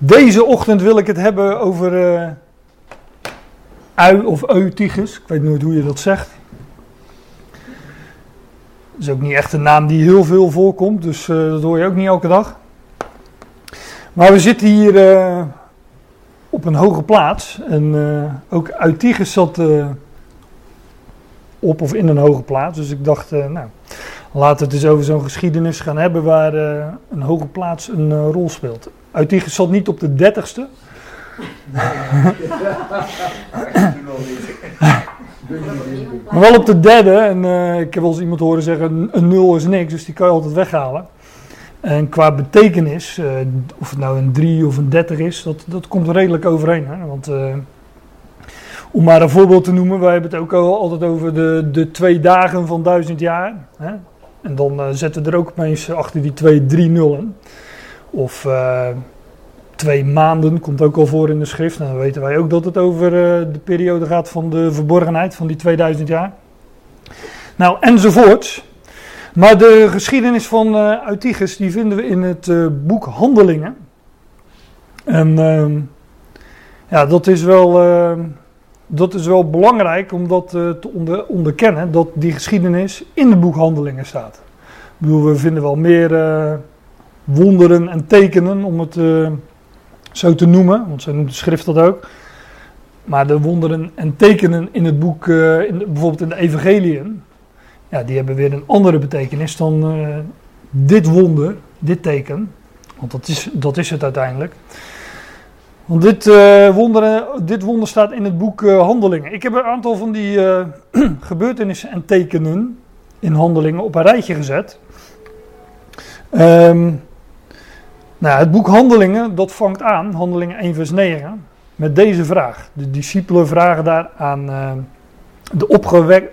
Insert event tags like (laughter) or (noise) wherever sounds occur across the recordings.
Deze ochtend wil ik het hebben over uh, ui of eutychus. Ik weet nooit hoe je dat zegt. Dat is ook niet echt een naam die heel veel voorkomt, dus uh, dat hoor je ook niet elke dag. Maar we zitten hier uh, op een hoge plaats. En ook Eutychus zat op of in een hoge plaats. Dus ik dacht, nou, laten we het eens over zo'n geschiedenis gaan hebben waar een hoge plaats een rol speelt. Eutychus zat niet op de dertigste. maar wel op de derde. En uh, ik heb wel eens iemand horen zeggen: een nul is niks, dus die kan je altijd weghalen. En qua betekenis, uh, of het nou een 3 of een 30 is, dat, dat komt redelijk overeen. Hè? Want uh, om maar een voorbeeld te noemen, wij hebben het ook altijd over de, de twee dagen van duizend jaar. Hè? En dan zetten we er ook opeens achter die twee drie nullen. Of uh, twee maanden komt ook al voor in de schrift. Nou, dan weten wij ook dat het over uh, de periode gaat van de verborgenheid van die 2000 jaar. Nou, enzovoort. Maar de geschiedenis van uh, die vinden we in het boek Handelingen. En ehm, ja, dat is wel, ehm, dat is wel belangrijk om dat te onder, onderkennen, dat die geschiedenis in het boek Handelingen staat. Ik bedoel, we vinden wel meer wonderen en tekenen, om het uh, zo te noemen, want zo noemt de schrift dat ook. Maar de wonderen en tekenen in het boek, uh, in bijvoorbeeld in de Evangeliën, ja, die hebben weer een andere betekenis dan uh, dit wonder, dit teken. Want dat is, dat is het uiteindelijk. Want dit, wonder, dit wonder staat in het boek Handelingen. Ik heb een aantal van die (clears throat) gebeurtenissen en tekenen in Handelingen op een rijtje gezet. Um, nou, het boek Handelingen, dat vangt aan, Handelingen 1 vers 9, met deze vraag. De discipelen vragen daar aan uh, de opgewek,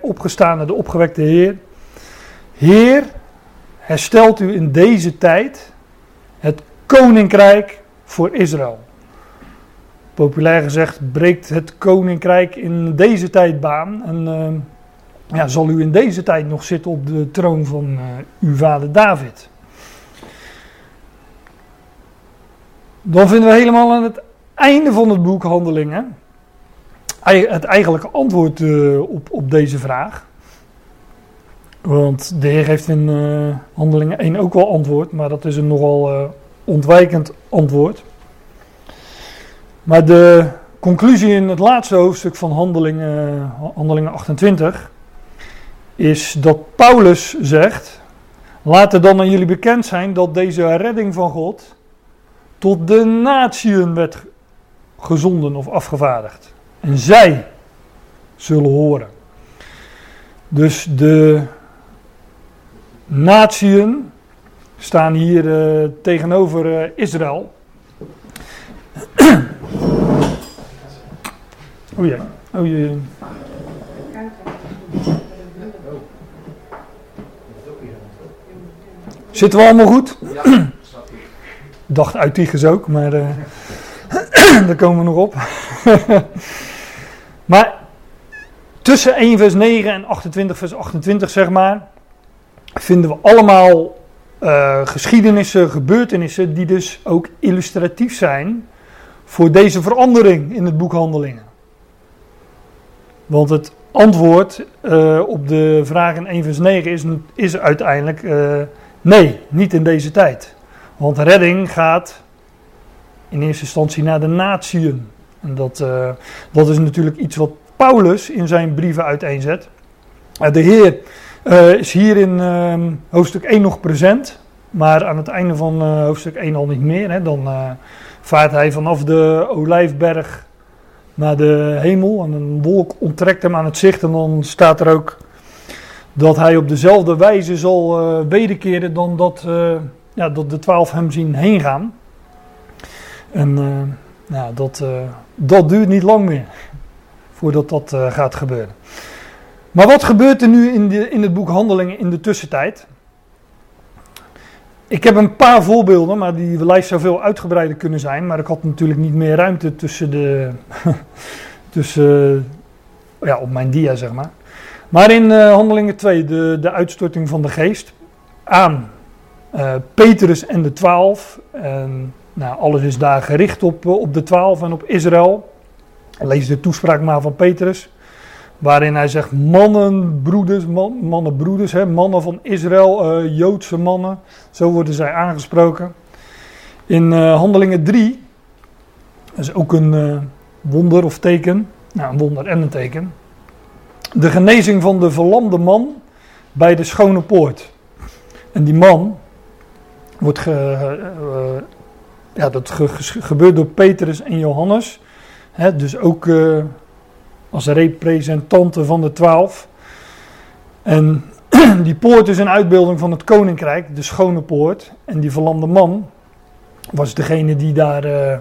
de opgewekte Heer. Heer, herstelt u in deze tijd het koninkrijk voor Israël. Populair gezegd, breekt het koninkrijk in deze tijd baan. En uh, ja, zal u in deze tijd nog zitten op de troon van uh, uw vader David. Dan vinden we helemaal aan het einde van het boek Handelingen het eigenlijke antwoord uh, op, op deze vraag. Want de Heer geeft in uh, Handelingen 1 ook wel antwoord, maar dat is een nogal uh, ontwijkend antwoord. Maar de conclusie in het laatste hoofdstuk van Handelingen, Handelingen 28 is dat Paulus zegt: Laat het dan aan jullie bekend zijn dat deze redding van God tot de natieën werd gezonden of afgevaardigd. En zij zullen horen. Dus de natieën staan hier uh, tegenover uh, Israël. oh ja, oh jee. Zitten we allemaal goed? Ja. Dacht Uittiges ook, maar uh, (clears throat) daar komen we nog op. (laughs) maar tussen 1 vers 9 en 28 vers 28 zeg maar, vinden we allemaal uh, geschiedenissen, gebeurtenissen die dus ook illustratief zijn voor deze verandering in het boek Handelingen. Want het antwoord uh, op de vraag in 1 vers 9 is, is uiteindelijk nee, niet in deze tijd. Want redding gaat in eerste instantie naar de natieën. En dat, uh, dat is natuurlijk iets wat Paulus in zijn brieven uiteenzet. Uh, de Heer uh, is hier in ehm, hoofdstuk 1 nog present, maar aan het einde van hoofdstuk 1 al niet meer. Hè. Dan vaart hij vanaf de olijfberg naar de hemel en een wolk onttrekt hem aan het zicht. En dan staat er ook dat hij op dezelfde wijze zal wederkeren dan dat ja, dat de twaalf hem zien heen gaan. En uh, dat, uh, dat duurt niet lang meer voordat dat uh, gaat gebeuren. Maar wat gebeurt er nu in, de, in het boek Handelingen in de tussentijd? Ik heb een paar voorbeelden, maar die lijst zou veel uitgebreider kunnen zijn. Maar ik had natuurlijk niet meer ruimte tussen de. (laughs) tussen, ja, op mijn dia, zeg maar. Maar in Handelingen 2, de, de uitstorting van de geest aan uh, Petrus en de twaalf. En Nou, alles is daar gericht op, op de twaalf en op Israël. Lees de toespraak maar van Petrus. Waarin hij zegt: mannen, broeders, man, mannen, broeders, hè, mannen van Israël, uh, Joodse mannen. Zo worden zij aangesproken. In Handelingen 3, dat is ook een wonder of teken. Nou, een wonder en een teken. De genezing van de verlamde man bij de schone poort. En die man wordt ge, ja, dat ge, gebeurt door Petrus en Johannes. Hè, dus ook als representanten van de twaalf. En (clears throat) die poort is een uitbeelding van het koninkrijk, de schone poort. En die verlamde man was degene die daar, uh,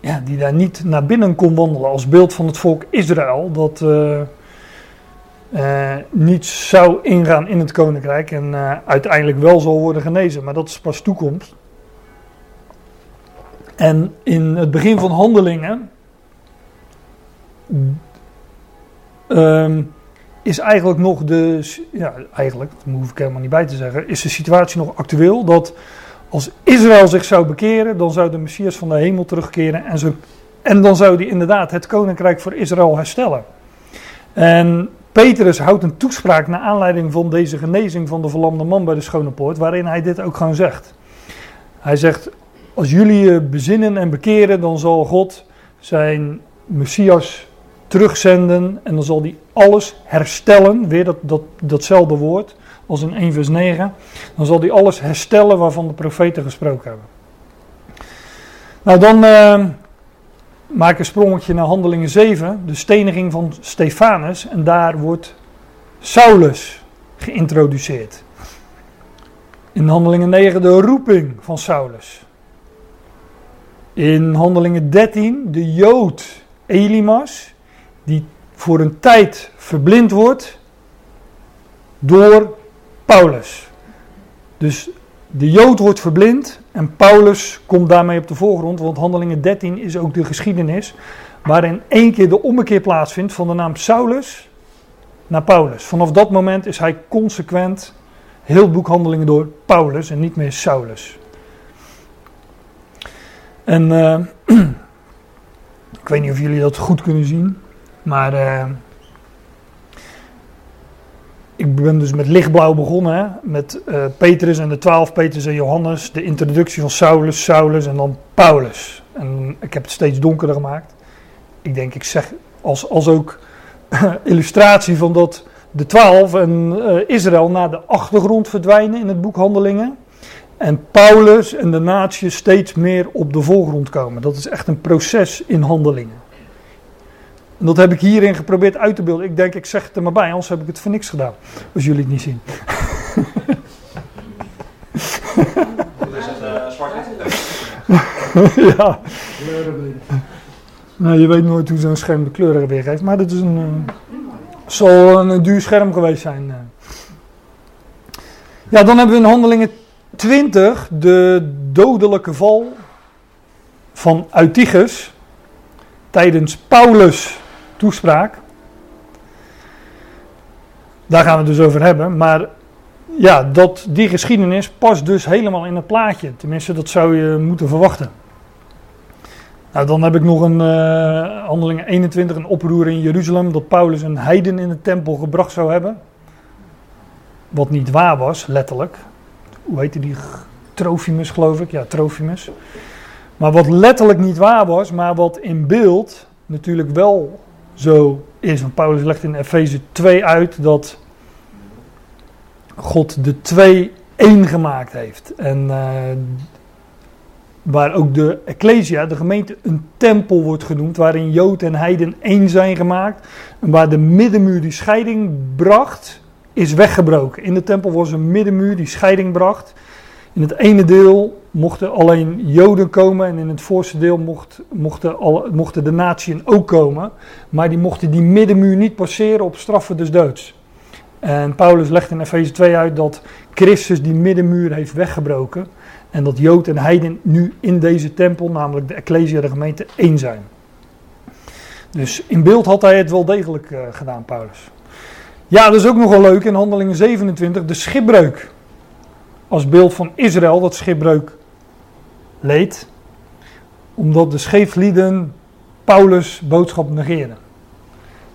ja, die daar niet naar binnen kon wandelen. Als beeld van het volk Israël, dat uh, niet zou ingaan in het koninkrijk en uiteindelijk wel zal worden genezen. Maar dat is pas toekomst. En in het begin van handelingen um, is eigenlijk nog de, ja eigenlijk, dat hoef ik helemaal niet bij te zeggen, is de situatie nog actueel dat als Israël zich zou bekeren, dan zou de Messias van de hemel terugkeren en, zo, en dan zou die inderdaad het koninkrijk voor Israël herstellen. En Petrus houdt een toespraak naar aanleiding van deze genezing van de verlamde man bij de Schone Poort, waarin hij dit ook gewoon zegt. Hij zegt, als jullie je bezinnen en bekeren, dan zal God zijn Messias terugzenden en dan zal hij alles herstellen. Weer dat, dat, datzelfde woord als in 1 vers 9. Dan zal hij alles herstellen waarvan de profeten gesproken hebben. Nou, dan uh, maak een sprongetje naar Handelingen 7, de steniging van Stefanus. En daar wordt Saulus geïntroduceerd. In Handelingen 9 de roeping van Saulus. In Handelingen 13 de Jood Elimas die voor een tijd verblind wordt door Paulus. Dus de Jood wordt verblind en Paulus komt daarmee op de voorgrond, want Handelingen 13 is ook de geschiedenis waarin één keer de ommekeer plaatsvindt van de naam Saulus naar Paulus. Vanaf dat moment is hij consequent heel boekhandelingen door Paulus en niet meer Saulus. En uh, (clears throat) ik weet niet of jullie dat goed kunnen zien. Maar uh, ik ben dus met lichtblauw begonnen. Hè? Met uh, Petrus en de twaalf, Petrus en Johannes. De introductie van Saulus, Saulus en dan Paulus. En ik heb het steeds donkerder gemaakt. Ik denk, ik zeg als, als ook (laughs) illustratie van dat de twaalf en uh, Israël naar de achtergrond verdwijnen in het boek Handelingen. En Paulus en de natie steeds meer op de voorgrond komen. Dat is echt een proces in handelingen. Dat heb ik hierin geprobeerd uit te beelden. Ik denk, ik zeg het er maar bij, anders heb ik het voor niks gedaan. Als jullie het niet zien. Dat is het zwart ja. Nou, je weet nooit hoe zo'n scherm de kleuren weergeeft. Maar dit is een, uh, zal een, duur scherm geweest zijn. Uh. Ja, dan hebben we in handelingen 20 de dodelijke val van Eutychus tijdens Paulus toespraak. Daar gaan we het dus over hebben. Maar ja, dat, die geschiedenis past dus helemaal in het plaatje. Tenminste, dat zou je moeten verwachten. Nou, dan heb ik nog een uh, handeling 21, een oproer in Jeruzalem, dat Paulus een heiden in de tempel gebracht zou hebben. Wat niet waar was, letterlijk. Hoe heette die? Trofimus, geloof ik. Ja, Trofimus. Maar wat letterlijk niet waar was, maar wat in beeld natuurlijk wel zo is. Want Paulus legt in Efeze 2 uit dat God de twee één gemaakt heeft. En uh, waar ook de Ecclesia, de gemeente, een tempel wordt genoemd. Waarin Jood en Heiden één zijn gemaakt. En waar de middenmuur die scheiding bracht, is weggebroken. In de tempel was een middenmuur die scheiding bracht. In het ene deel mochten alleen Joden komen en in het voorste deel mocht, mochten, alle, mochten de natieën ook komen. Maar die mochten die middenmuur niet passeren op straffen des doods. En Paulus legt in Efeze 2 uit dat Christus die middenmuur heeft weggebroken. En dat Jood en Heiden nu in deze tempel, namelijk de Ecclesia, de gemeente, één zijn. Dus in beeld had hij het wel degelijk uh, gedaan, Paulus. Ja, dat is ook nogal leuk in Handelingen 27, de schipbreuk als beeld van Israël dat schipbreuk leed, omdat de scheeflieden Paulus' boodschap negeren.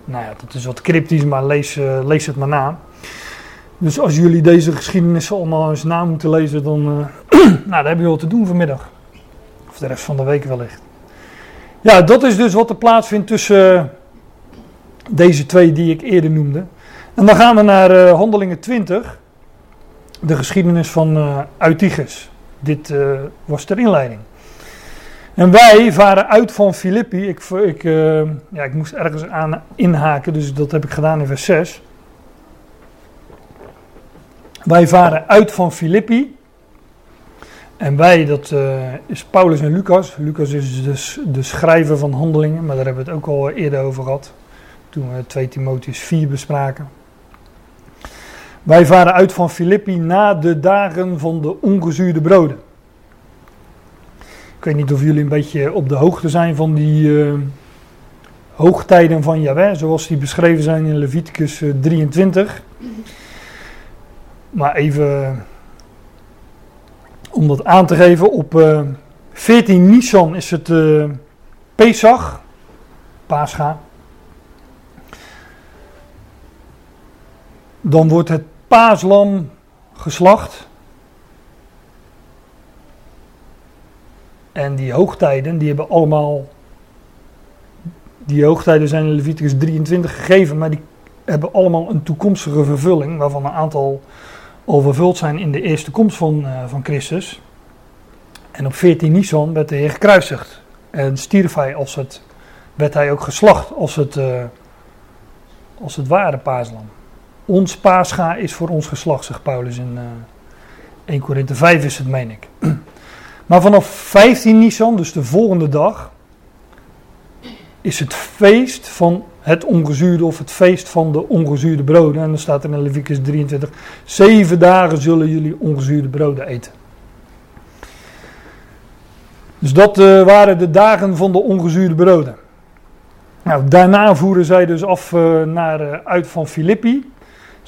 Nou ja, dat is wat cryptisch, maar lees, uh, lees het maar na. Dus als jullie deze geschiedenissen allemaal eens na moeten lezen, dan, uh, (clears throat) nou, dan hebben jullie wat te doen vanmiddag. Of de rest van de week wellicht. Ja, dat is dus wat er plaatsvindt tussen uh, deze twee die ik eerder noemde. En dan gaan we naar Handelingen 20, de geschiedenis van uh. Dit was ter inleiding. En wij varen uit van Filippi. Ik, ik, ja, ik moest ergens aan inhaken, dus dat heb ik gedaan in vers 6. Wij varen uit van Filippi. En wij, dat is Paulus en Lucas. Lucas is dus de schrijver van handelingen, maar daar hebben we het ook al eerder over gehad. Toen we 2 Timotheus 4 bespraken. Wij varen uit van Filippi na de dagen van de ongezuurde broden. Ik weet niet of jullie een beetje op de hoogte zijn van die uh, hoogtijden van Yahweh, zoals die beschreven zijn in Leviticus 23. Maar even om dat aan te geven, op uh, 14 Nisan is het uh, Pesach, Pascha. Dan wordt het paaslam geslacht. En die hoogtijden, die hebben allemaal. Die hoogtijden zijn in Leviticus 23 gegeven, maar die hebben allemaal een toekomstige vervulling, waarvan een aantal al vervuld zijn in de eerste komst van, uh, van Christus. En op 14 Nisan werd de Heer gekruisigd. En stierf hij als het, werd hij ook geslacht als het, uh, als het ware paaslam. Ons paascha is voor ons geslacht, zegt Paulus in uh, 1 Korinthe 5 is het, meen ik. (clears throat) Maar vanaf 15 Nisan, dus de volgende dag, is het feest van het ongezuurde of het feest van de ongezuurde broden. En dan staat er in Leviticus 23, zeven dagen zullen jullie ongezuurde broden eten. Dus dat uh, waren de dagen van de ongezuurde broden. Nou, daarna voeren zij dus af uh, naar, uit van Filippi.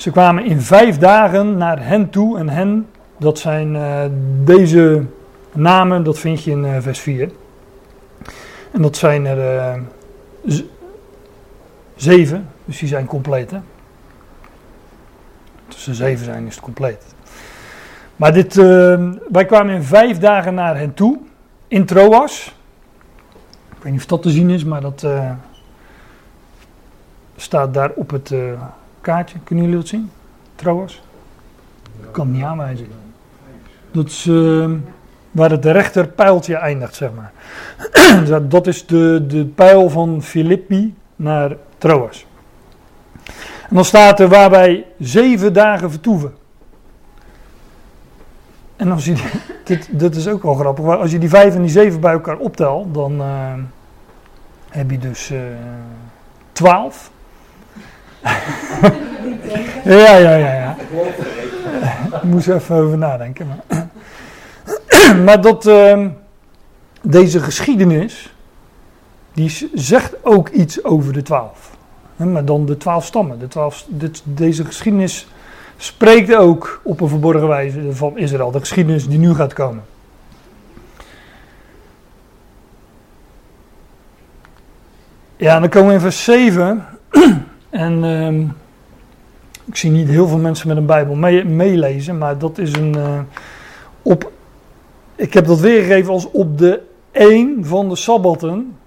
Ze kwamen in vijf dagen naar hen toe. En hen, dat zijn deze namen, dat vind je in vers 4. En dat zijn er zeven, dus die zijn compleet. Hè? Tussen zeven zijn is het compleet. Maar dit, wij kwamen in vijf dagen naar hen toe, in Troas. Ik weet niet of dat te zien is, maar dat staat daar op het kaartje. Kunnen jullie dat zien? Troas? Ik kan het niet aanwijzen. Dat is ehm, waar het rechter pijltje eindigt, zeg maar. (clears throat) dat is de, de pijl van Filippi naar Troas. En dan staat er waar wij zeven dagen vertoeven. En als je, (laughs) dit, is ook wel grappig, als je die vijf en die zeven bij elkaar optelt, dan uh, heb je dus uh, twaalf. Ja, ja, ja, ja. Ik moest even over nadenken. Maar, (clears throat) maar dat, uh, deze geschiedenis, die zegt ook iets over de twaalf. Maar dan de twaalf stammen. De twaalf, deze geschiedenis spreekt ook op een verborgen wijze van Israël. De geschiedenis die nu gaat komen. Ja, dan komen we in vers 7. (clears throat) en um, ik zie niet heel veel mensen met een Bijbel mee, meelezen, maar dat is een. Uh, op, ik heb dat weergegeven als op de één van de sabbatten.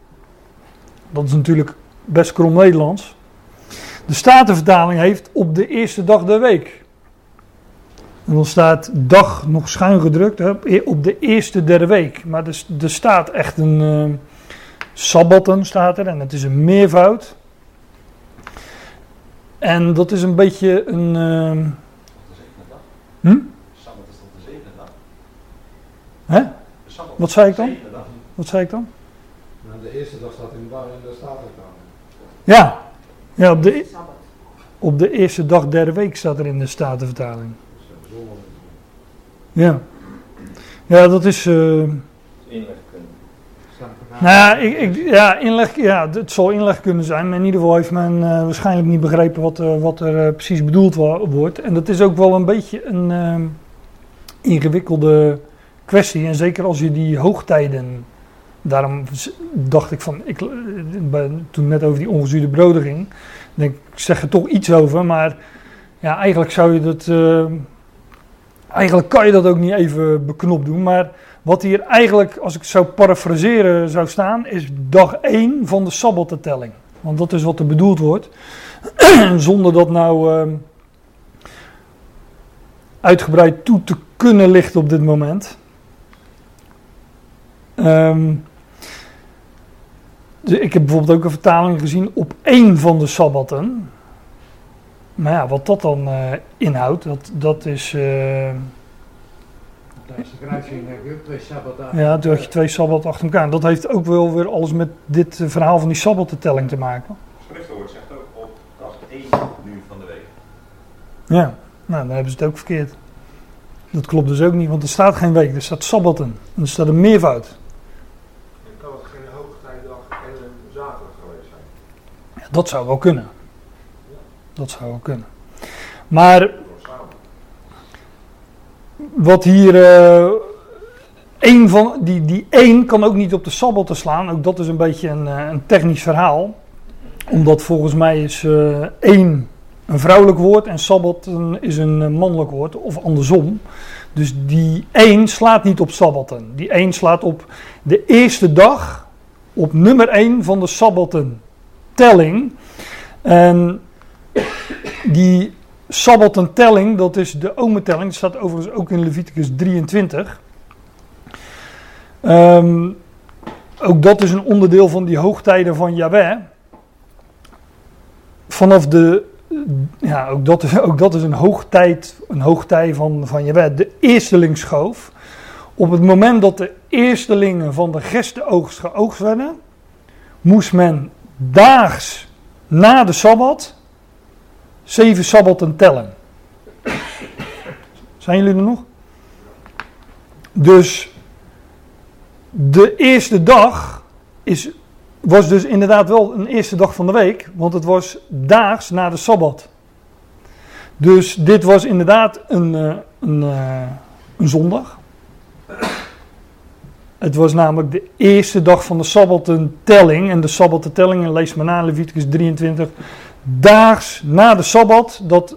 Dat is natuurlijk best krom Nederlands. De Statenvertaling heeft op de eerste dag der week. En dan staat dag nog schuin gedrukt hè, op de eerste der week. Maar er, er staat echt een uh, sabbatten staat er en het is een meervoud. En dat is een beetje een. Uh, hm? Sabbat is tot de zevende dag. Hè? Wat zei ik dan? Wat zei ik dan? Nou, de eerste dag staat in de, in de Statenvertaling. Ja, ja op, de, op de eerste dag derde week staat er in de Statenvertaling. Ja. Ja, dat is... Uh. Nou ja, ik, ik, ja, inleg, ja, het zal inleg kunnen zijn, maar in ieder geval heeft men uh, waarschijnlijk niet begrepen wat, wat er precies bedoeld wordt. En dat is ook wel een beetje een ingewikkelde kwestie. En zeker als je die hoogtijden. Daarom dacht ik van. Ik, eh, bij- toen net over die ongezuurde broden ging. Denk ik, zeg er toch iets over. Maar ja, eigenlijk zou je dat. eh, eigenlijk kan je dat ook niet even beknopt doen. Maar wat hier eigenlijk, als ik zou parafraseren zou staan. Is dag 1 van de sabbattelling. Want dat is wat er bedoeld wordt. (clears throat) Zonder dat nou. eh, uitgebreid toe te kunnen lichten op dit moment. Ehm, dus ik heb bijvoorbeeld ook een vertaling gezien op één van de sabbatten. Maar ja, wat dat dan eh, inhoudt, dat, dat is. eh, Tijdens de kruising heb je ook twee sabbatdagen. ja, toen had je twee sabbatten achter elkaar. En dat heeft ook wel weer alles met dit eh, verhaal van die sabbattelling te maken. Schriftwoord zegt ook op dag 1 nu van de week. Ja, nou dan hebben ze het ook verkeerd. Dat klopt dus ook niet, want er staat geen week, er staat sabbatten. En er staat een meervoud. En kan het geen hoogtijdag en een zaterdag geweest zijn? Ja, dat zou wel kunnen. Dat zou wel kunnen. Maar. Wat hier. eh één van, die, die één kan ook niet op de sabbat te slaan. Ook dat is een beetje een, eh, een technisch verhaal. Omdat volgens mij is eh één een vrouwelijk woord en sabbat is een mannelijk woord. Of andersom. Dus die één slaat niet op sabbatten. Die één slaat op de eerste dag. Op nummer één van de sabbatten telling. En die sabbatentelling, dat is de ometelling. Dat staat overigens ook in Leviticus 23. Ehm, ook dat is een onderdeel van die hoogtijden van Yahweh. Vanaf de, ja, ook dat is, ook dat is een hoogtijd, een hoogtij van, van Yahweh, de eerstelingsschoof. Op het moment dat de eerstelingen van de gestenoogst geoogst werden, moest men daags na de Sabbat zeven Sabbatten tellen. Zijn jullie er nog? Dus de eerste dag is, was dus inderdaad wel een eerste dag van de week, want het was daags na de Sabbat. Dus dit was inderdaad een, eh, een, eh, een zondag. Het was namelijk de eerste dag van de Sabbatentelling. En de Sabbatentelling, lees maar na Leviticus 23. Daags na de Sabbat, dat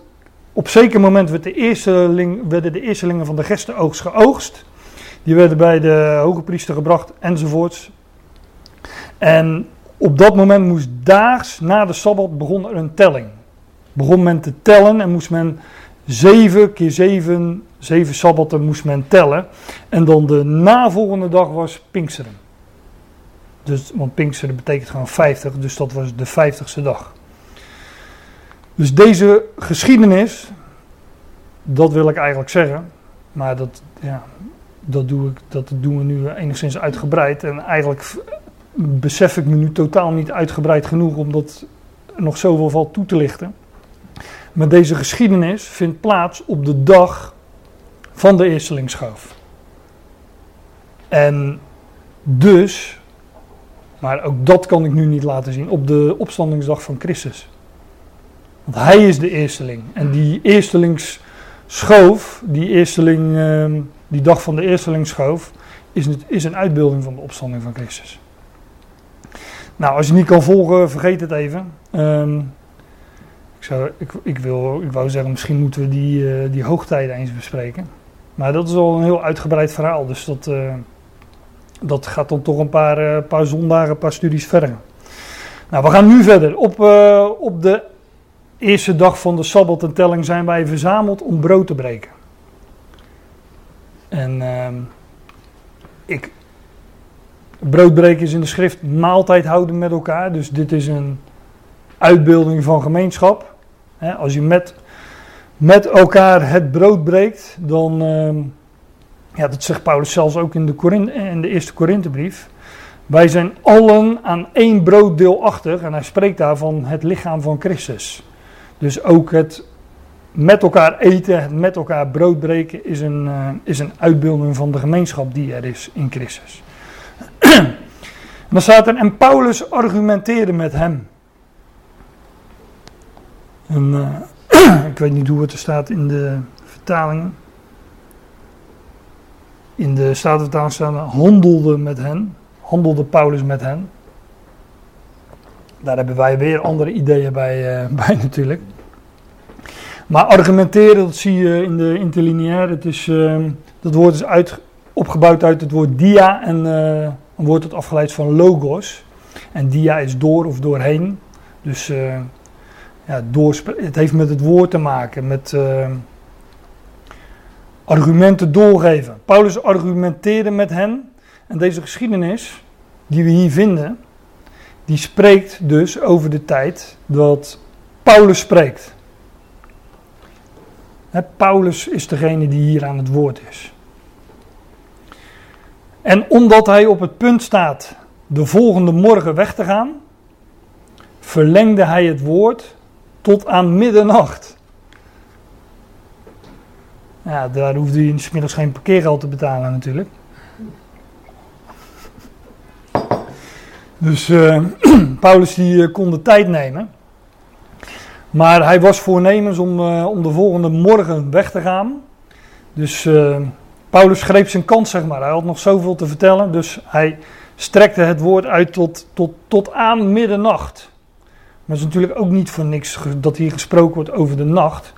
op zeker moment werd de eersteling, werden de eerstelingen van de gestenoogst geoogst. Die werden bij de hoge priester gebracht enzovoorts. En op dat moment moest daags na de Sabbat begon er een telling. Begon men te tellen en moest men zeven keer zeven, zeven Sabbatten moest men tellen. En dan de navolgende dag was Pinksteren. Dus, want Pinksteren betekent gewoon 50, dus dat was de 50ste dag. Dus deze geschiedenis, dat wil ik eigenlijk zeggen. Maar dat, ja, dat, doe ik, dat doen we nu enigszins uitgebreid. En eigenlijk besef ik me nu totaal niet uitgebreid genoeg om dat nog zoveel valt toe te lichten. Maar deze geschiedenis vindt plaats op de dag van de eerstelingsschoof. En dus, maar ook dat kan ik nu niet laten zien, op de opstandingsdag van Christus. Want hij is de eersteling. En die eerstelingsschoof, die eersteling, ehm, die dag van de eerstelingsschoof, is, het- is een uitbeelding van de opstanding van Christus. Nou, als je niet kan volgen, vergeet het even. Ehm, ik, zou, ik, ik, wil, ik wou zeggen, misschien moeten we die, eh, die hoogtijden eens bespreken. Maar dat is al een heel uitgebreid verhaal. Dus dat, eh, dat gaat dan toch een paar, eh, paar zondagen, een paar studies verder. Nou, we gaan nu verder. Op, op de eerste dag van de Sabbat en telling zijn wij verzameld om brood te breken. En ehm, ik, broodbreken is in de schrift maaltijd houden met elkaar. Dus dit is een uitbeelding van gemeenschap. Als je met, met elkaar het brood breekt, dan, ehm, ja, dat zegt Paulus zelfs ook in de, in de eerste Korinthebrief. Wij zijn allen aan één brood deelachtig en hij spreekt daar van het lichaam van Christus. Dus ook het met elkaar eten, het met elkaar brood breken is een, eh, is een uitbeelding van de gemeenschap die er is in Christus. (clears throat) dan staat er, en Paulus argumenteerde met hem. En, eh, (clears throat) ik weet niet hoe het er staat in de vertalingen. In de Statenvertaling staan handelde met hen. Handelde Paulus met hen. Daar hebben wij weer andere ideeën bij, uh, (laughs) bij natuurlijk. Maar argumenteren, dat zie je in de interlineair. Het is, uh, dat woord is opgebouwd uit het woord dia en uh, een woord dat afgeleid van logos. En dia is door of doorheen. Dus ja, het heeft met het woord te maken, met argumenten doorgeven. Paulus argumenteerde met hen. En deze geschiedenis die we hier vinden, die spreekt dus over de tijd dat Paulus spreekt. Paulus is degene die hier aan het woord is. En omdat hij op het punt staat de volgende morgen weg te gaan, verlengde hij het woord tot aan middernacht. Ja, daar hoefde hij inmiddels geen parkeergeld te betalen natuurlijk. Dus uh, (clears throat) Paulus die uh, kon de tijd nemen. Maar hij was voornemens om, uh, om de volgende morgen weg te gaan. Dus Paulus greep zijn kans, zeg maar. Hij had nog zoveel te vertellen. Dus hij strekte het woord uit tot, tot, tot aan middernacht. Maar het is natuurlijk ook niet voor niks dat hier gesproken wordt over de nacht.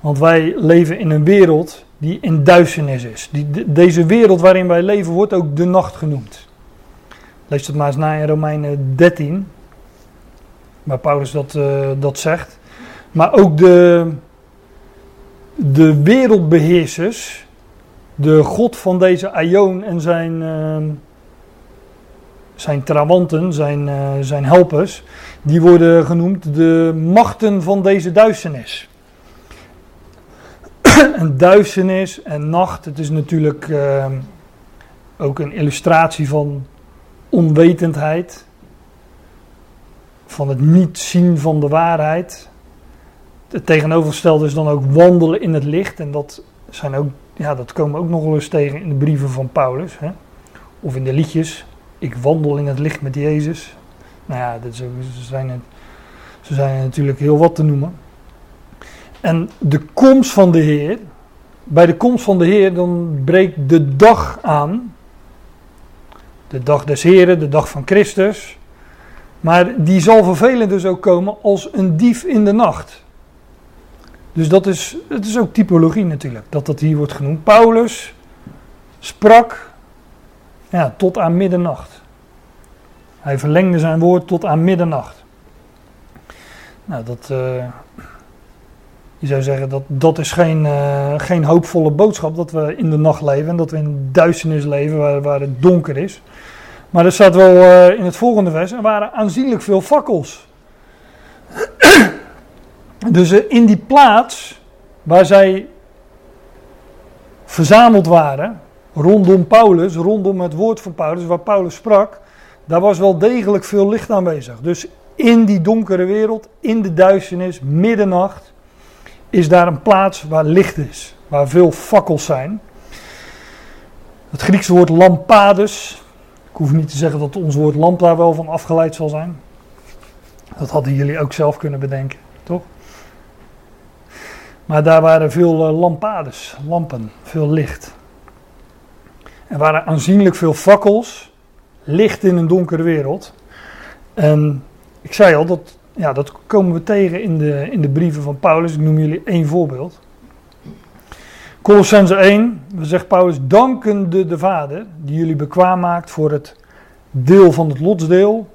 Want wij leven in een wereld die in duisternis is. Die, deze wereld waarin wij leven wordt ook de nacht genoemd. Lees het maar eens na in Romeinen 13, waar Paulus dat, uh, dat zegt. Maar ook de, de wereldbeheersers, de God van deze Aion en zijn, uh, zijn trawanten, zijn, uh, zijn helpers, die worden genoemd de machten van deze duisternis. (clears throat) en duisternis en nacht, het is natuurlijk ehm, ook een illustratie van onwetendheid, van het niet zien van de waarheid. Het tegenovergestelde is dan ook wandelen in het licht. En dat, zijn ook, ja, dat komen ook nog wel eens tegen in de brieven van Paulus. Hè? Of in de liedjes. Ik wandel in het licht met Jezus. Nou ja, dat zo, zijn het, zo zijn natuurlijk heel wat te noemen. En de komst van de Heer, bij de komst van de Heer, dan breekt de dag aan. De dag des Heren, de dag van Christus. Maar die zal voor velen dus ook komen als een dief in de nacht. Dus dat is, het is ook typologie natuurlijk, dat dat hier wordt genoemd. Paulus sprak ja, tot aan middernacht. Hij verlengde zijn woord tot aan middernacht. Nou, dat, uh, je zou zeggen dat dat is geen, uh, geen hoopvolle boodschap dat we in de nacht leven en dat we in duisternis leven waar, waar het donker is. Maar er staat wel uh, in het volgende vers, er waren aanzienlijk veel fakkels. (clears throat) dus uh, in die plaats waar zij verzameld waren, rondom Paulus, rondom het woord van Paulus, waar Paulus sprak, daar was wel degelijk veel licht aanwezig. Dus in die donkere wereld, in de duisternis, middernacht, is daar een plaats waar licht is, waar veel fakkels zijn. Het Griekse woord lampades, ik hoef niet te zeggen dat ons woord lamp daar wel van afgeleid zal zijn. Dat hadden jullie ook zelf kunnen bedenken, toch? Maar daar waren veel uh, lampades, lampen, veel licht. Er waren aanzienlijk veel fakkels, licht in een donkere wereld. En ik zei al, dat ja, dat komen we tegen in de, in de brieven van Paulus. Ik noem jullie één voorbeeld. Colossense 1, we zegt Paulus, dankende de Vader die jullie bekwaam maakt voor het deel van het lotsdeel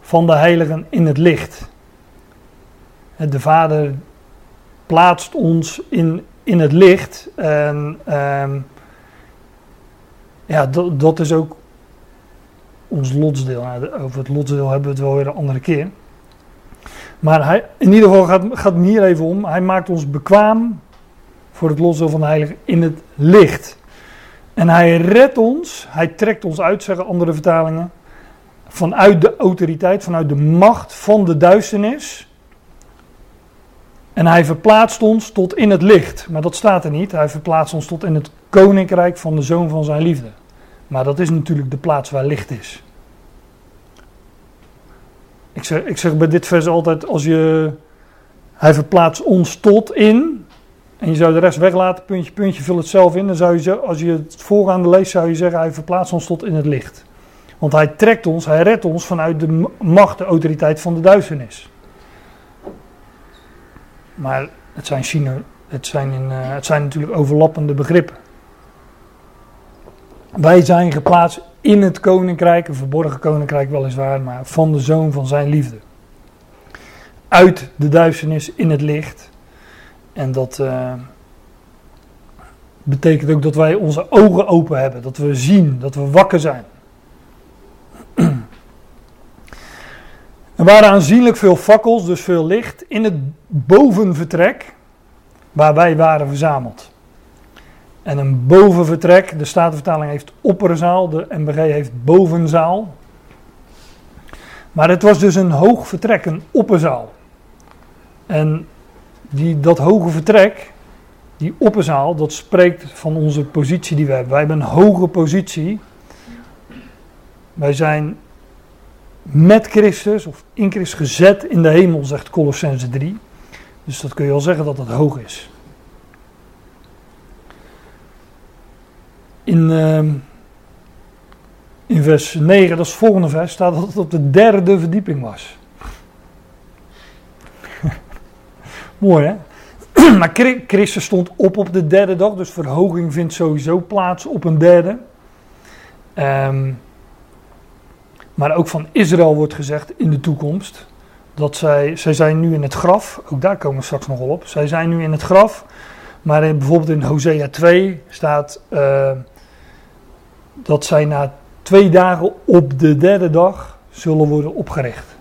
van de heiligen in het licht. De Vader plaatst ons in, in het licht en um, ja, dat, dat is ook ons lotsdeel. Over het lotsdeel hebben we het wel weer een andere keer. Maar hij, in ieder geval gaat, gaat het hier even om. Hij maakt ons bekwaam voor het lossen van de heilige in het licht. En hij redt ons, hij trekt ons uit, zeggen andere vertalingen, vanuit de autoriteit, vanuit de macht van de duisternis. En hij verplaatst ons tot in het licht. Maar dat staat er niet. Hij verplaatst ons tot in het koninkrijk van de zoon van zijn liefde. Maar dat is natuurlijk de plaats waar licht is. Ik zeg, ik zeg bij dit vers altijd, als je, hij verplaatst ons tot in, en je zou de rest weglaten, puntje, puntje, vul het zelf in. Dan zou je, als je het voorgaande leest, zou je zeggen, hij verplaatst ons tot in het licht. Want hij trekt ons, hij redt ons vanuit de macht, de autoriteit van de duisternis. Maar het zijn, het zijn, eh, het zijn natuurlijk overlappende begrippen. Wij zijn geplaatst in het koninkrijk, een verborgen koninkrijk weliswaar, maar van de zoon van zijn liefde. Uit de duisternis in het licht. En dat eh, betekent ook dat wij onze ogen open hebben, dat we zien, dat we wakker zijn. (clears throat) Er waren aanzienlijk veel fakkels, dus veel licht, in het bovenvertrek waar wij waren verzameld. En een bovenvertrek, de Statenvertaling heeft opperzaal, de MBG heeft bovenzaal. Maar het was dus een hoog vertrek, een opperzaal. En die, dat hoge vertrek, die opperzaal, dat spreekt van onze positie die we hebben. Wij hebben een hoge positie. Wij zijn met Christus, of in Christus gezet in de hemel, zegt Colossense 3. Dus dat kun je al zeggen dat het hoog is. In, ehm, in vers 9, dat is het volgende vers, staat dat het op de derde verdieping was. (laughs) Mooi hè? (clears throat) maar Chri- Christus stond op op de derde dag, dus verhoging vindt sowieso plaats op een derde. Ehm, maar ook van Israël wordt gezegd in de toekomst dat zij, zij zijn nu in het graf, ook daar komen we straks nog wel op. Zij zijn nu in het graf, maar bijvoorbeeld in Hosea 2 staat eh, dat zij na twee dagen op de derde dag zullen worden opgericht.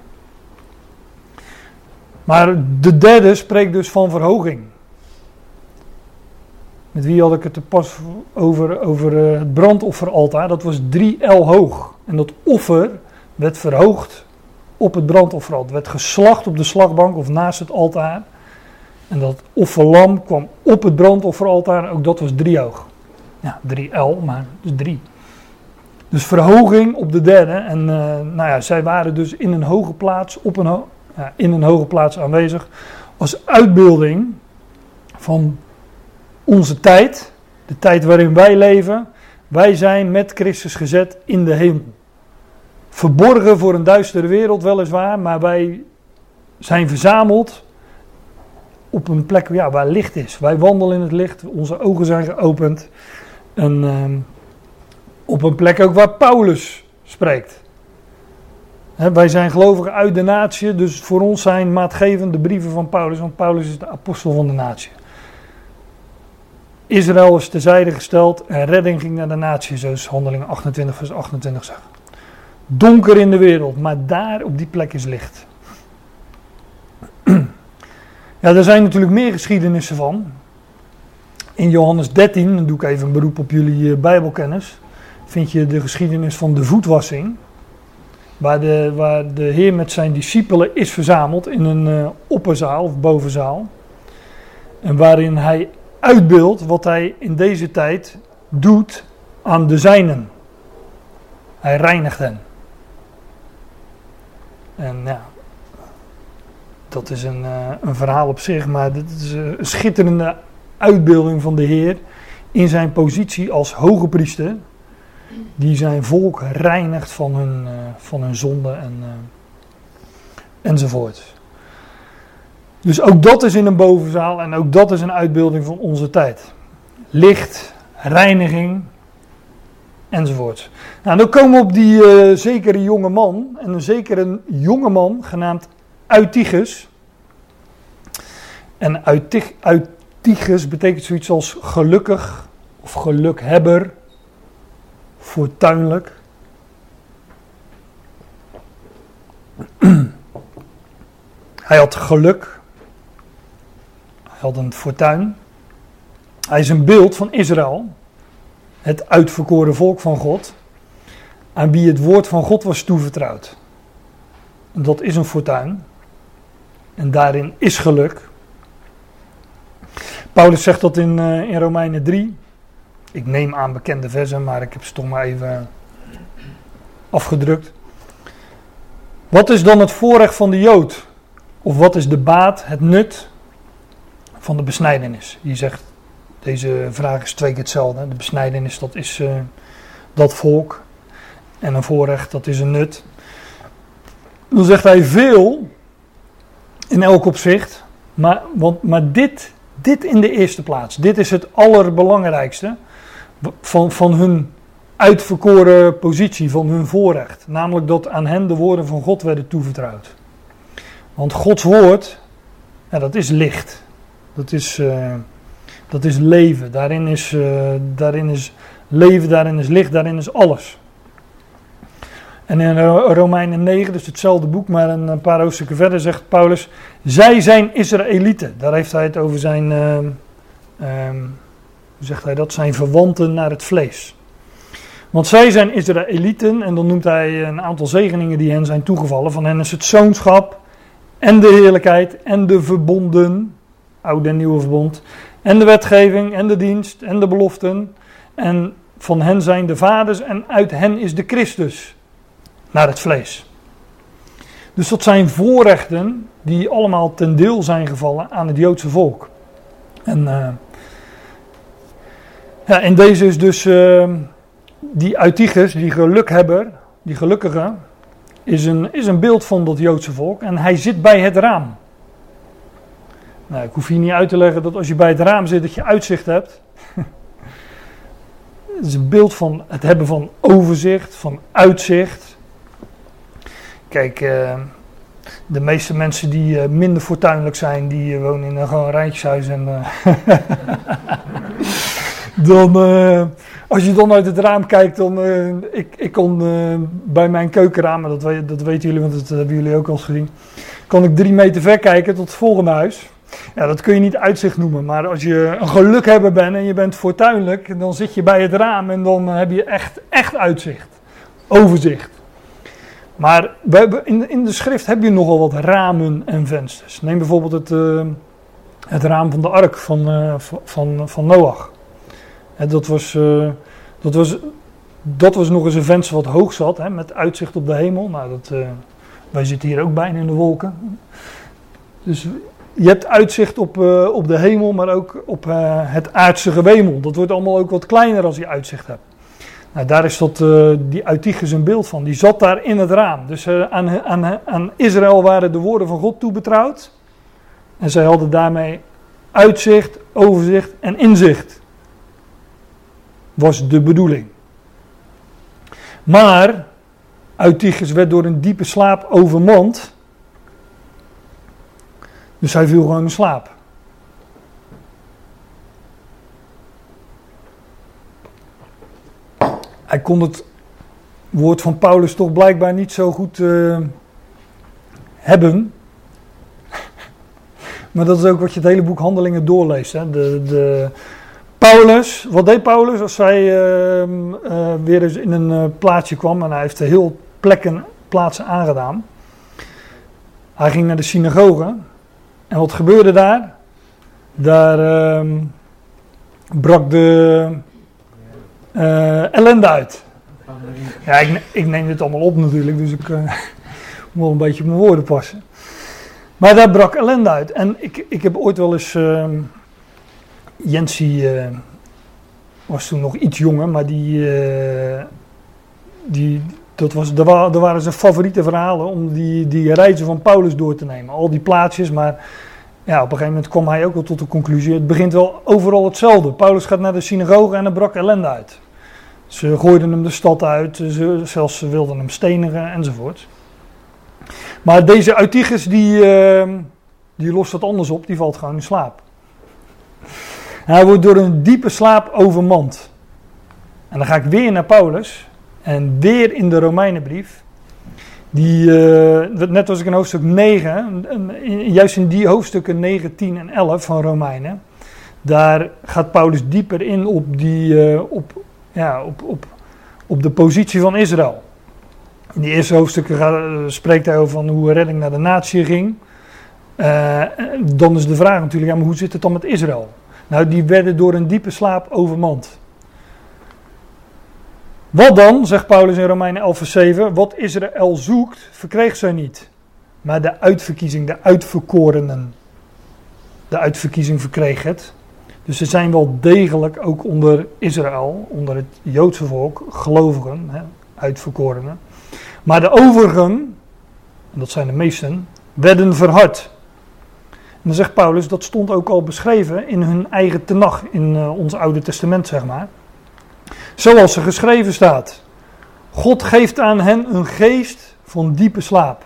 Maar de derde spreekt dus van verhoging. Met wie had ik het er pas over, over eh, het brandofferaltaar? Dat was 3 L hoog. En dat offer werd verhoogd op het brandofferaltaar. Werd geslacht op de slagbank of naast het altaar. En dat offerlam kwam op het brandofferaltaar. Ook dat was 3 hoog. Ja, 3 L, maar dus 3. Dus verhoging op de derde. En eh, nou ja, zij waren dus in een hoge plaats, op een, ja, in een hoge plaats aanwezig. Als uitbeelding van onze tijd. De tijd waarin wij leven. Wij zijn met Christus gezet in de hemel. Verborgen voor een duistere wereld weliswaar, maar wij zijn verzameld op een plek ja, waar licht is. Wij wandelen in het licht, onze ogen zijn geopend. En ehm, op een plek ook waar Paulus spreekt. Wij zijn gelovigen uit de natie, dus voor ons zijn maatgevend de brieven van Paulus, want Paulus is de apostel van de natie. Israël is terzijde gesteld en redding ging naar de natie, zoals handelingen 28 vers 28 zegt. Donker in de wereld, maar daar op die plek is licht. (clears throat) Ja, er zijn natuurlijk meer geschiedenissen van. In Johannes 13, dan doe ik even een beroep op jullie eh, Bijbelkennis, vind je de geschiedenis van de voetwassing. Waar de, waar de Heer met zijn discipelen is verzameld in een eh, opperzaal of bovenzaal. En waarin hij uitbeeldt wat hij in deze tijd doet aan de zijnen. Hij reinigt hen. En ja, dat is een, eh, een verhaal op zich, maar dit is een schitterende uitbeelding van de Heer in zijn positie als hoge priester, die zijn volk reinigt van hun, eh, van hun zonde en, eh, enzovoort. Dus ook dat is in een bovenzaal en ook dat is een uitbeelding van onze tijd. Licht, reiniging enzovoort. Nou, dan komen we op die eh, zekere jonge man, en een zekere jonge man genaamd Eutychus. En Eutych- Eutychus betekent zoiets als gelukkig of gelukhebber, fortuinlijk. (clears throat) Hij had geluk. Hij had een fortuin. Hij is een beeld van Israël, het uitverkoren volk van God, aan wie het woord van God was toevertrouwd. Dat is een fortuin. En daarin is geluk. Paulus zegt dat in, eh, in Romeinen 3. Ik neem aan bekende versen, maar ik heb ze toch maar even afgedrukt. Wat is dan het voorrecht van de Jood? Of wat is de baat, het nut van de besnijdenis. Je zegt, deze vraag is twee keer hetzelfde. De besnijdenis, dat is eh, dat volk. En een voorrecht, dat is een nut. Dan zegt hij veel in elk opzicht. Maar, want, maar dit, dit in de eerste plaats. Dit is het allerbelangrijkste van, van hun uitverkoren positie, van hun voorrecht. Namelijk dat aan hen de woorden van God werden toevertrouwd. Want Gods woord, dat is licht. Dat is, uh, dat is leven. Daarin is, uh, daarin is leven, daarin is licht, daarin is alles. En in Romeinen 9, dus hetzelfde boek, maar een paar hoofdstukken verder, zegt Paulus: Zij zijn Israëlieten. Daar heeft hij het over zijn, uh, um, zegt hij dat? Zijn verwanten naar het vlees. Want zij zijn Israëlieten, en dan noemt hij een aantal zegeningen die hen zijn toegevallen. Van hen is het zoonschap, en de heerlijkheid, en de verbonden, oude en nieuwe verbond, en de wetgeving, en de dienst, en de beloften. En van hen zijn de vaders, en uit hen is de Christus naar het vlees. Dus dat zijn voorrechten die allemaal ten deel zijn gevallen aan het Joodse volk. En uh, ja, in deze is dus uh, die Uitigus, die gelukhebber, die gelukkige, is een, is een beeld van dat Joodse volk. En hij zit bij het raam. Nou, ik hoef hier niet uit te leggen dat als je bij het raam zit, dat je uitzicht hebt. (laughs) Het is een beeld van het hebben van overzicht, van uitzicht. Kijk, uh, de meeste mensen die uh, minder fortuinlijk zijn, die uh, wonen in een gewoon rijtjeshuis. En, (laughs) dan, als je dan uit het raam kijkt, dan. ik, ik kon bij mijn keukenraam, dat, weet, dat weten jullie, want dat hebben jullie ook al eens gezien. Kon ik drie meter ver kijken tot het volgende huis. Ja, dat kun je niet uitzicht noemen, maar als je een gelukhebber bent en je bent fortuinlijk, dan zit je bij het raam en dan heb je echt, echt uitzicht. Overzicht. Maar in, in de schrift heb je nogal wat ramen en vensters. Neem bijvoorbeeld het, het raam van de ark van, van, van Noach. En dat, was, uh, dat, was, dat was nog eens een venster wat hoog zat, hè, met uitzicht op de hemel. Nou, dat, wij zitten hier ook bijna in de wolken. Dus je hebt uitzicht op, op de hemel, maar ook op het aardse gewemel. Dat wordt allemaal ook wat kleiner als je uitzicht hebt. Nou, daar is dat, die Uitigus een beeld van. Die zat daar in het raam. Dus aan, aan, aan Israël waren de woorden van God toebetrouwd. En zij hadden daarmee uitzicht, overzicht en inzicht. Was de bedoeling. Maar Uitigus werd door een diepe slaap overmand. Dus hij viel gewoon in slaap. hij kon het woord van Paulus toch blijkbaar niet zo goed uh, hebben. (laughs) maar dat is ook wat je het hele boek Handelingen doorleest. Hè? De, de, Paulus, wat deed Paulus als hij uh, uh, weer eens in een plaatsje kwam en hij heeft heel plekken, plaatsen aangedaan. Hij ging naar de synagoge en wat gebeurde daar? Daar ehm, brak de uh, ellende uit. Ja, ik, ik, neem dit allemaal op natuurlijk, dus ik (laughs) moet wel een beetje op mijn woorden passen. Maar daar brak ellende uit. En ik, ik heb ooit wel eens. Uh, Jensie was toen nog iets jonger, maar die. die dat was, waren, er waren zijn favoriete verhalen om die, die reizen van Paulus door te nemen. Al die plaatsjes, maar ja, op een gegeven moment kwam hij ook wel tot de conclusie: het begint wel overal hetzelfde. Paulus gaat naar de synagoge en er brak ellende uit. Ze gooiden hem de stad uit, ze, zelfs ze wilden hem stenigen enzovoort. Maar deze Uitigus die, uh, die lost dat anders op, die valt gewoon in slaap. Hij wordt door een diepe slaap overmand. En dan ga ik weer naar Paulus en weer in de Romeinenbrief. Die, uh, net als ik in hoofdstuk 9, juist in die hoofdstukken 9, 10 en 11 van Romeinen, daar gaat Paulus dieper in op, die, uh, op, ja, op, op, op de positie van Israël. In die eerste hoofdstukken gaat, uh, spreekt hij over van hoe redding naar de natie ging. dan is de vraag natuurlijk, ja, maar hoe zit het dan met Israël? Nou, die werden door een diepe slaap overmand. Wat dan, zegt Paulus in Romeinen 11 vers 7, wat Israël zoekt, verkreeg zij niet. Maar de uitverkiezing, de uitverkorenen. de uitverkiezing verkreeg het. Dus ze zijn wel degelijk ook onder Israël, onder het Joodse volk, gelovigen, hè, uitverkorenen. Maar de overigen, en dat zijn de meesten, werden verhard. Dan zegt Paulus, dat stond ook al beschreven in hun eigen tenag, in uh, ons Oude Testament, zeg maar. Zoals er geschreven staat. God geeft aan hen een geest van diepe slaap.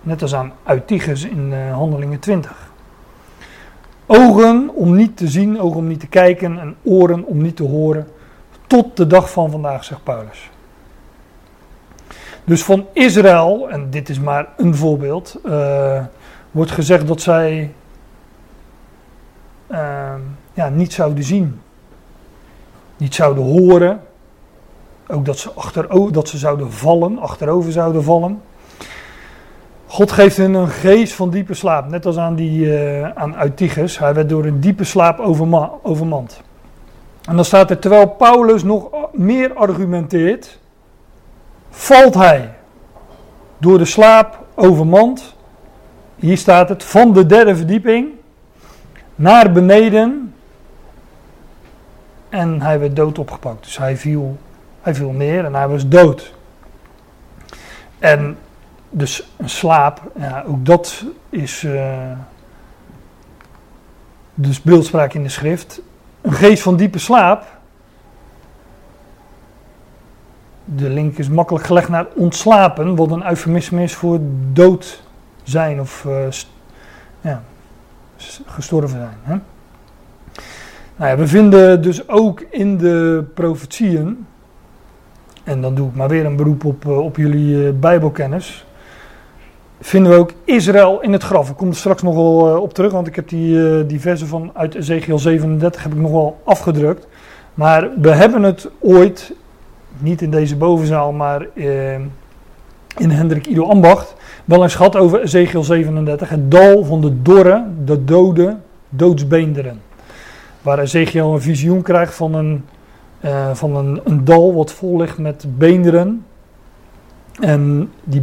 Net als aan Uitigus in uh, Handelingen 20. Ogen om niet te zien, ogen om niet te kijken en oren om niet te horen. Tot de dag van vandaag, zegt Paulus. Dus van Israël, en dit is maar een voorbeeld, uh, wordt gezegd dat zij uh, ja, niet zouden zien, niet zouden horen, ook dat ze, achter, dat ze zouden vallen, achterover zouden vallen. God geeft hen een geest van diepe slaap, net als aan, die, uh, aan Uitigus. Hij werd door een diepe slaap overma overmand. En dan staat er, terwijl Paulus nog meer argumenteert, valt hij door de slaap overmand. Hier staat het, van de derde verdieping naar beneden. En hij werd dood opgepakt. Dus hij viel, hij viel neer en hij was dood. En dus een slaap, ja, ook dat is uh, dus beeldspraak in de schrift. Een geest van diepe slaap. De link is makkelijk gelegd naar ontslapen, wat een eufemisme is voor dood zijn of uh, ja, gestorven zijn. Hè? Nou ja, we vinden dus ook in de profetieën, en dan doe ik maar weer een beroep op, uh, op jullie uh, Bijbelkennis vinden we ook Israël in het graf. Ik kom er straks nog wel op terug, want ik heb die, die versen van uit Ezekiel 37 heb ik nog wel afgedrukt. Maar we hebben het ooit, niet in deze bovenzaal, maar uh, in Hendrik Ido Ambacht, wel eens gehad over Ezekiel 37. Het dal van de dorre, de dode, doodsbeenderen. Waar Ezekiel een visioen krijgt van een, van een, een dal wat vol ligt met beenderen. En die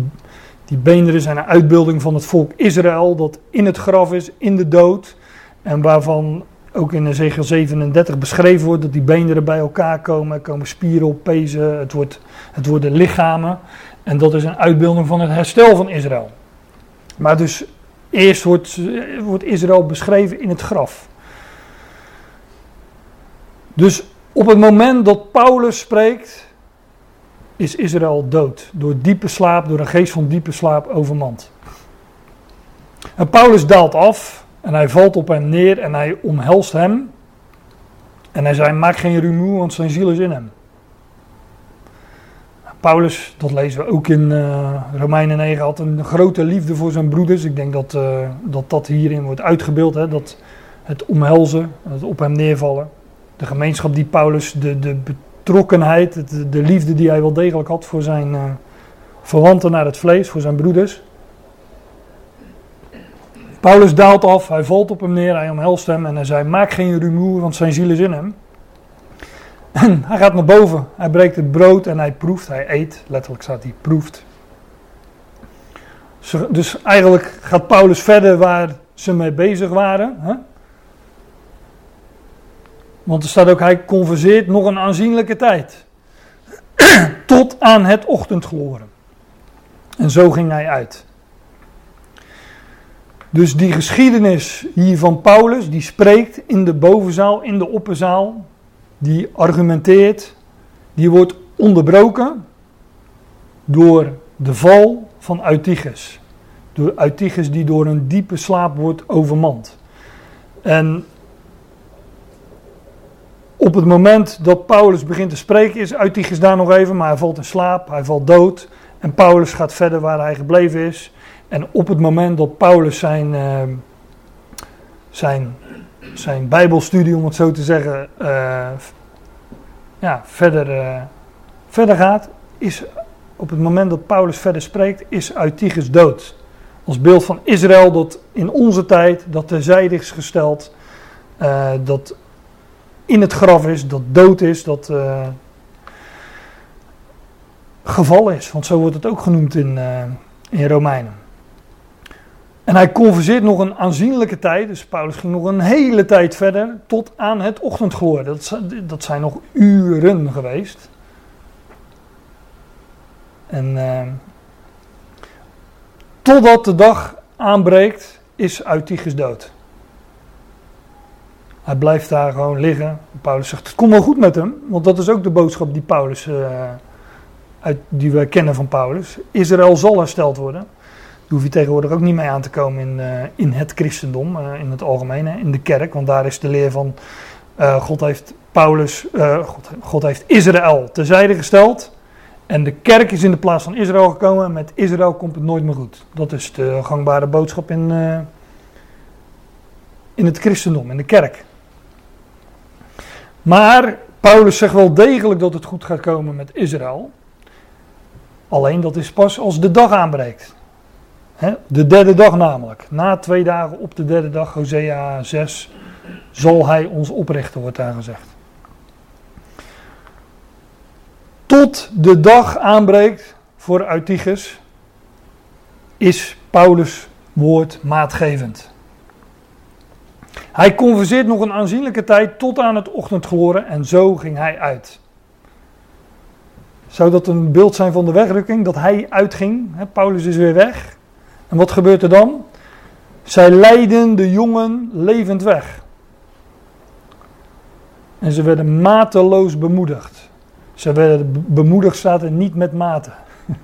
die beenderen zijn een uitbeelding van het volk Israël dat in het graf is, in de dood. En waarvan ook in Ezekiel 37 beschreven wordt dat die beenderen bij elkaar komen. Komen spieren op, pezen, het, wordt, het worden lichamen. En dat is een uitbeelding van het herstel van Israël. Maar dus eerst wordt, wordt Israël beschreven in het graf. Dus op het moment dat Paulus spreekt, is Israël dood. Door diepe slaap, door een geest van diepe slaap overmand. En Paulus daalt af en hij valt op hem neer en hij omhelst hem. En hij zei: Maak geen rumoer, want zijn ziel is in hem. Paulus, dat lezen we ook in uh, Romeinen 9, had een grote liefde voor zijn broeders. Ik denk dat uh, dat, dat hierin wordt uitgebeeld. Hè, dat het omhelzen, het op hem neervallen. De gemeenschap die Paulus, de, de betrokkenheid, de, de, liefde die hij wel degelijk had voor zijn uh, verwanten naar het vlees, voor zijn broeders. Paulus daalt af, hij valt op hem neer, hij omhelst hem en hij zei: Maak geen rumoer, want zijn ziel is in hem. En hij gaat naar boven, hij breekt het brood en hij proeft, hij eet. Letterlijk staat hij proeft. Dus eigenlijk gaat Paulus verder waar ze mee bezig waren. Hè? Want er staat ook, hij converseert nog een aanzienlijke tijd. (clears throat) Tot aan het ochtendgloren. En zo ging hij uit. Dus die geschiedenis hier van Paulus, die spreekt in de bovenzaal, in de opperzaal, die argumenteert, die wordt onderbroken door de val van Uitiges. Door Uitiges die door een diepe slaap wordt overmand. En op het moment dat Paulus begint te spreken, is Uitigus daar nog even, maar hij valt in slaap, hij valt dood. En Paulus gaat verder waar hij gebleven is. En op het moment dat Paulus zijn, uh, zijn, zijn Bijbelstudie, om het zo te zeggen, uh, ja, verder, uh, verder gaat, is op het moment dat Paulus verder spreekt, is Uitigus dood. Als beeld van Israël dat in onze tijd, dat terzijde is gesteld, dat in het graf is, dat dood is, dat geval is. Want zo wordt het ook genoemd in, in Romeinen. En hij converseert nog een aanzienlijke tijd, dus Paulus ging nog een hele tijd verder, tot aan het ochtendgloor. Dat, dat zijn nog uren geweest. En eh, totdat de dag aanbreekt, is Eutychus dood. Hij blijft daar gewoon liggen. Paulus zegt, het komt wel goed met hem, want dat is ook de boodschap die Paulus, eh, uit, die we kennen van Paulus. Israël zal hersteld worden. Hoef je tegenwoordig ook niet mee aan te komen in, eh, in het christendom, eh, in het algemeen, in de kerk. Want daar is de leer van, eh, God heeft Paulus, God, God heeft Israël terzijde gesteld. En de kerk is in de plaats van Israël gekomen en met Israël komt het nooit meer goed. Dat is de gangbare boodschap in, in het christendom, in de kerk. Maar Paulus zegt wel degelijk dat het goed gaat komen met Israël. Alleen dat is pas als de dag aanbreekt. De derde dag namelijk. Na twee dagen op de derde dag, Hosea 6, zal hij ons oprichten, wordt daar gezegd. Tot de dag aanbreekt voor Eutychus, is Paulus' woord maatgevend. Hij converseert nog een aanzienlijke tijd tot aan het ochtendgloren en zo ging hij uit. Zou dat een beeld zijn van de wegrukking, dat hij uitging? Paulus is weer weg. En wat gebeurt er dan? Zij leidden de jongen levend weg. En ze werden mateloos bemoedigd. Ze werden be- bemoedigd, staat er niet met mate. (laughs)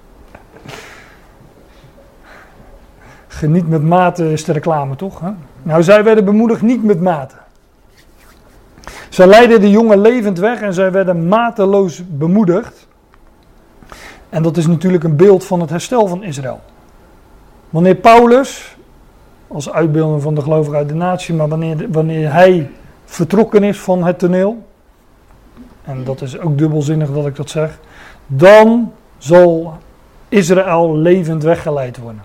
Geniet met mate is de reclame toch? Hè? Nou, zij werden bemoedigd niet met mate. Zij leidden de jongen levend weg en zij werden mateloos bemoedigd. En dat is natuurlijk een beeld van het herstel van Israël. Wanneer Paulus, als uitbeelding van de gelovigen uit de natie, maar wanneer, wanneer hij vertrokken is van het toneel, en dat is ook dubbelzinnig dat ik dat zeg, dan zal Israël levend weggeleid worden.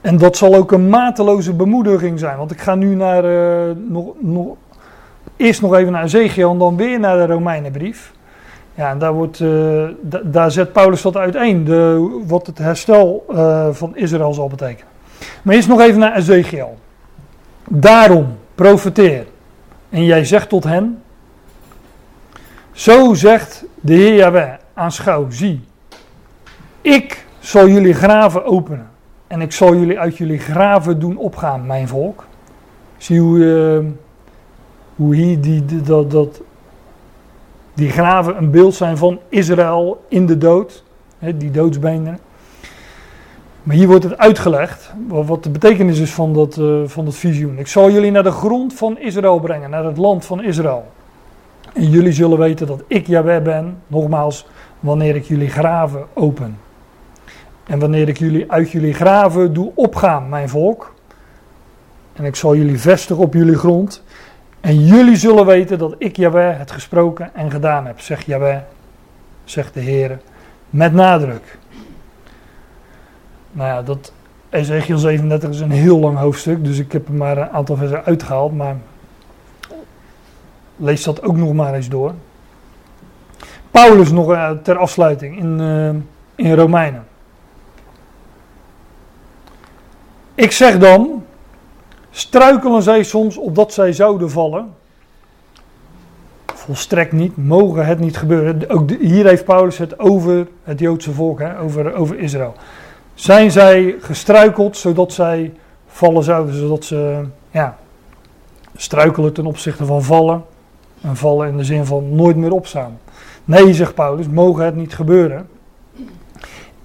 En dat zal ook een mateloze bemoediging zijn, want ik ga nu naar, eh, nog, nog, eerst nog even naar Ezekiel en dan weer naar de Romeinenbrief. Ja, en daar, wordt, eh, zet Paulus dat uiteen, de, wat het herstel eh, van Israël zal betekenen. Maar eerst nog even naar Ezekiel. Daarom profeteer. En jij zegt tot hen, zo zegt de Heer Jahweh, aanschouw, zie. Ik zal jullie graven openen. En ik zal jullie uit jullie graven doen opgaan, mijn volk. Zie hoe, eh, hoe hier die- dat, dat, die graven een beeld zijn van Israël in de dood. Hè, die doodsbeenderen. Maar hier wordt het uitgelegd, wa- wat de betekenis is van dat, eh, van dat visioen. Ik zal jullie naar de grond van Israël brengen, naar het land van Israël. En jullie zullen weten dat ik Jahweh ben, nogmaals, wanneer ik jullie graven open. En wanneer ik jullie uit jullie graven doe opgaan, mijn volk. En ik zal jullie vestigen op jullie grond. En jullie zullen weten dat ik Jahweh het gesproken en gedaan heb, zegt Jahweh, zegt de Heer, met nadruk. Nou ja, dat Ezekiel 37 is een heel lang hoofdstuk, dus ik heb er maar een aantal versen uitgehaald, maar lees dat ook nog maar eens door. Paulus nog eh, ter afsluiting in, eh, in Romeinen. Ik zeg dan, struikelen zij soms opdat zij zouden vallen? Volstrekt niet, mogen het niet gebeuren. Ook hier heeft Paulus het over het Joodse volk, hè, over, over Israël. Zijn zij gestruikeld zodat zij vallen zouden, zodat ze ja, struikelen ten opzichte van vallen? En vallen in de zin van nooit meer opstaan. Nee, zegt Paulus, mogen het niet gebeuren.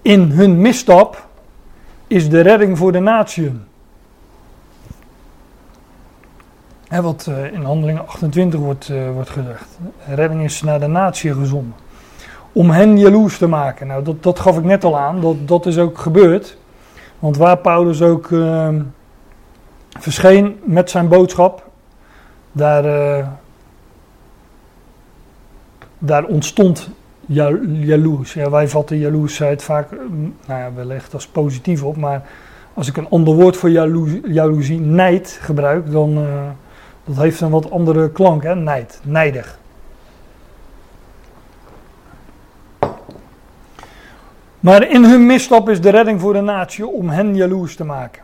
In hun misstap is de redding voor de natieën. Wat eh, in handelingen 28 wordt, eh, wordt gezegd. Redding is naar de natie gezonden. Om hen jaloers te maken. Nou, dat, dat gaf ik net al aan. Dat, dat is ook gebeurd. Want waar Paulus ook eh, verscheen met zijn boodschap. Daar, eh, daar ontstond ja- jaloers. Ja, wij vatten jaloersheid vaak, nou ja, wellicht als positief op. Maar als ik een ander woord voor jaloezie, jaloezie nijd, gebruik, dan uh, dat heeft een wat andere klank, hè? Nijd, nijdig. Maar in hun misstap is de redding voor de natie om hen jaloers te maken.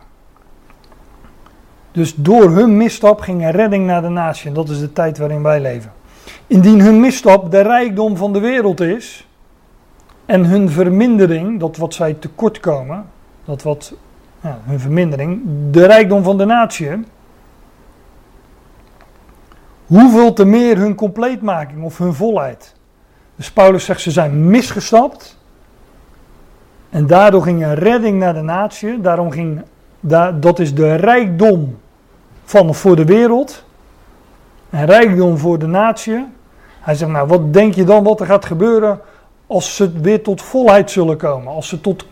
Dus door hun misstap ging er redding naar de natie. En dat is de tijd waarin wij leven. Indien hun misstap de rijkdom van de wereld is. En hun vermindering, dat wat zij tekort komen. Dat wat, ja, hun vermindering, de rijkdom van de natie. Hoeveel te meer hun compleetmaking of hun volheid. Dus Paulus zegt ze zijn misgestapt. En daardoor ging een redding naar de natie. Daarom ging, dat is de rijkdom van voor de wereld. En rijkdom voor de natie. Hij zegt, nou wat denk je dan wat er gaat gebeuren als ze weer tot volheid zullen komen? Als ze, tot,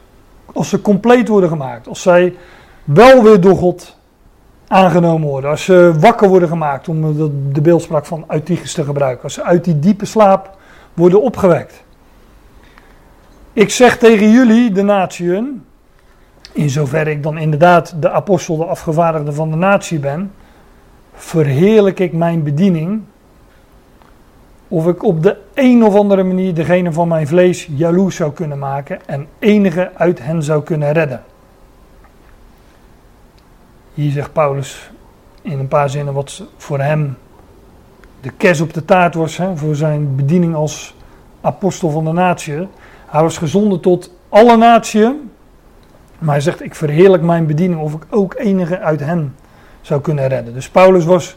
als ze compleet worden gemaakt? Als zij wel weer door God aangenomen worden? Als ze wakker worden gemaakt, om de, beeldspraak van Eutychus te gebruiken? Als ze uit die diepe slaap worden opgewekt? Ik zeg tegen jullie, de natieën, in zoverre ik dan inderdaad de apostel, de afgevaardigde van de natie ben, verheerlijk ik mijn bediening. Of ik op de een of andere manier degene van mijn vlees jaloers zou kunnen maken en enige uit hen zou kunnen redden. Hier zegt Paulus in een paar zinnen wat voor hem de kers op de taart was, hè, voor zijn bediening als apostel van de natie. Hij was gezonden tot alle natieën. Maar hij zegt, ik verheerlijk mijn bediening of ik ook enige uit hen zou kunnen redden. Dus Paulus was,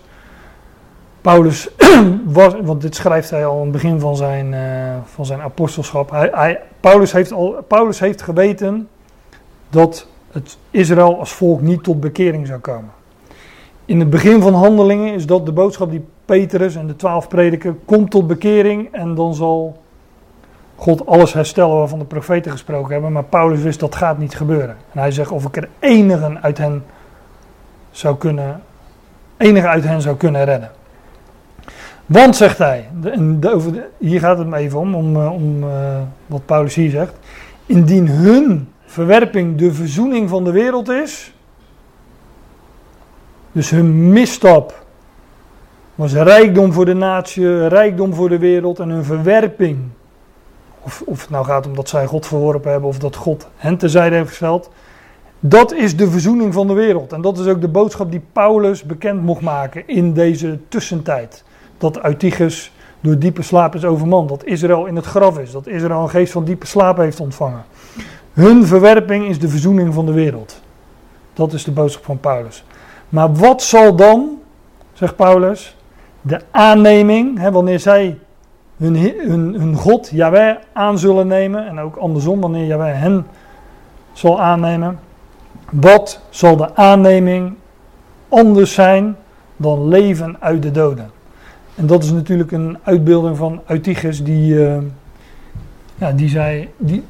Paulus (clears throat) was want dit schrijft hij al aan het begin van zijn, uh, van zijn apostelschap. Hij, Paulus, heeft al, Paulus heeft geweten dat het Israël als volk niet tot bekering zou komen. In het begin van handelingen is dat de boodschap die Petrus en de twaalf prediken, komt tot bekering en dan zal God alles herstellen waarvan de profeten gesproken hebben. Maar Paulus wist dat gaat niet gebeuren. En hij zegt of ik er enige uit hen zou kunnen, enige uit hen zou kunnen redden. Want, zegt hij, de, hier gaat het me even om, om, eh, uh, wat Paulus hier zegt. Indien hun verwerping de verzoening van de wereld is, dus hun misstap was rijkdom voor de natie, rijkdom voor de wereld en hun verwerping of, of het nou gaat om dat zij God verworpen hebben of dat God hen terzijde heeft gesteld. Dat is de verzoening van de wereld. En dat is ook de boodschap die Paulus bekend mocht maken in deze tussentijd. Dat Eutychus door diepe slaap is overmand. Dat Israël in het graf is. Dat Israël een geest van diepe slaap heeft ontvangen. Hun verwerping is de verzoening van de wereld. Dat is de boodschap van Paulus. Maar wat zal dan, zegt Paulus, de aanneming, hè, wanneer zij hun, hun, hun God, Yahweh, aan zullen nemen. En ook andersom, wanneer Yahweh hen zal aannemen. Wat zal de aanneming anders zijn dan leven uit de doden? En dat is natuurlijk een uitbeelding van Eutychus, die, uh, ja, die, zei, die,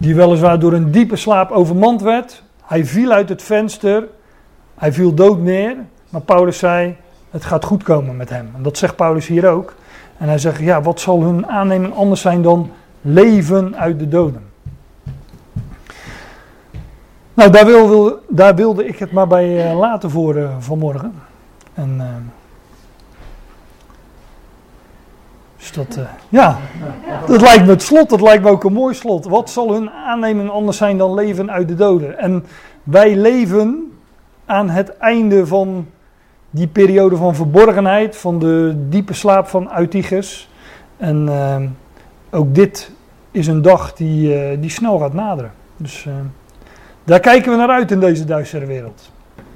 die weliswaar door een diepe slaap overmand werd. Hij viel uit het venster, hij viel dood neer. Maar Paulus zei: Het gaat goed komen met hem. En dat zegt Paulus hier ook. En hij zegt, ja, wat zal hun aanneming anders zijn dan leven uit de doden? Nou, daar, wil, daar wilde ik het maar bij uh, laten voor uh, vanmorgen. En, uh, dus dat, ja, dat lijkt me het slot, dat lijkt me ook een mooi slot. Wat zal hun aanneming anders zijn dan leven uit de doden? En wij leven aan het einde van die periode van verborgenheid, van de diepe slaap van Eutychus. En uh, ook dit is een dag die, uh, die snel gaat naderen. Dus daar kijken we naar uit in deze duistere wereld.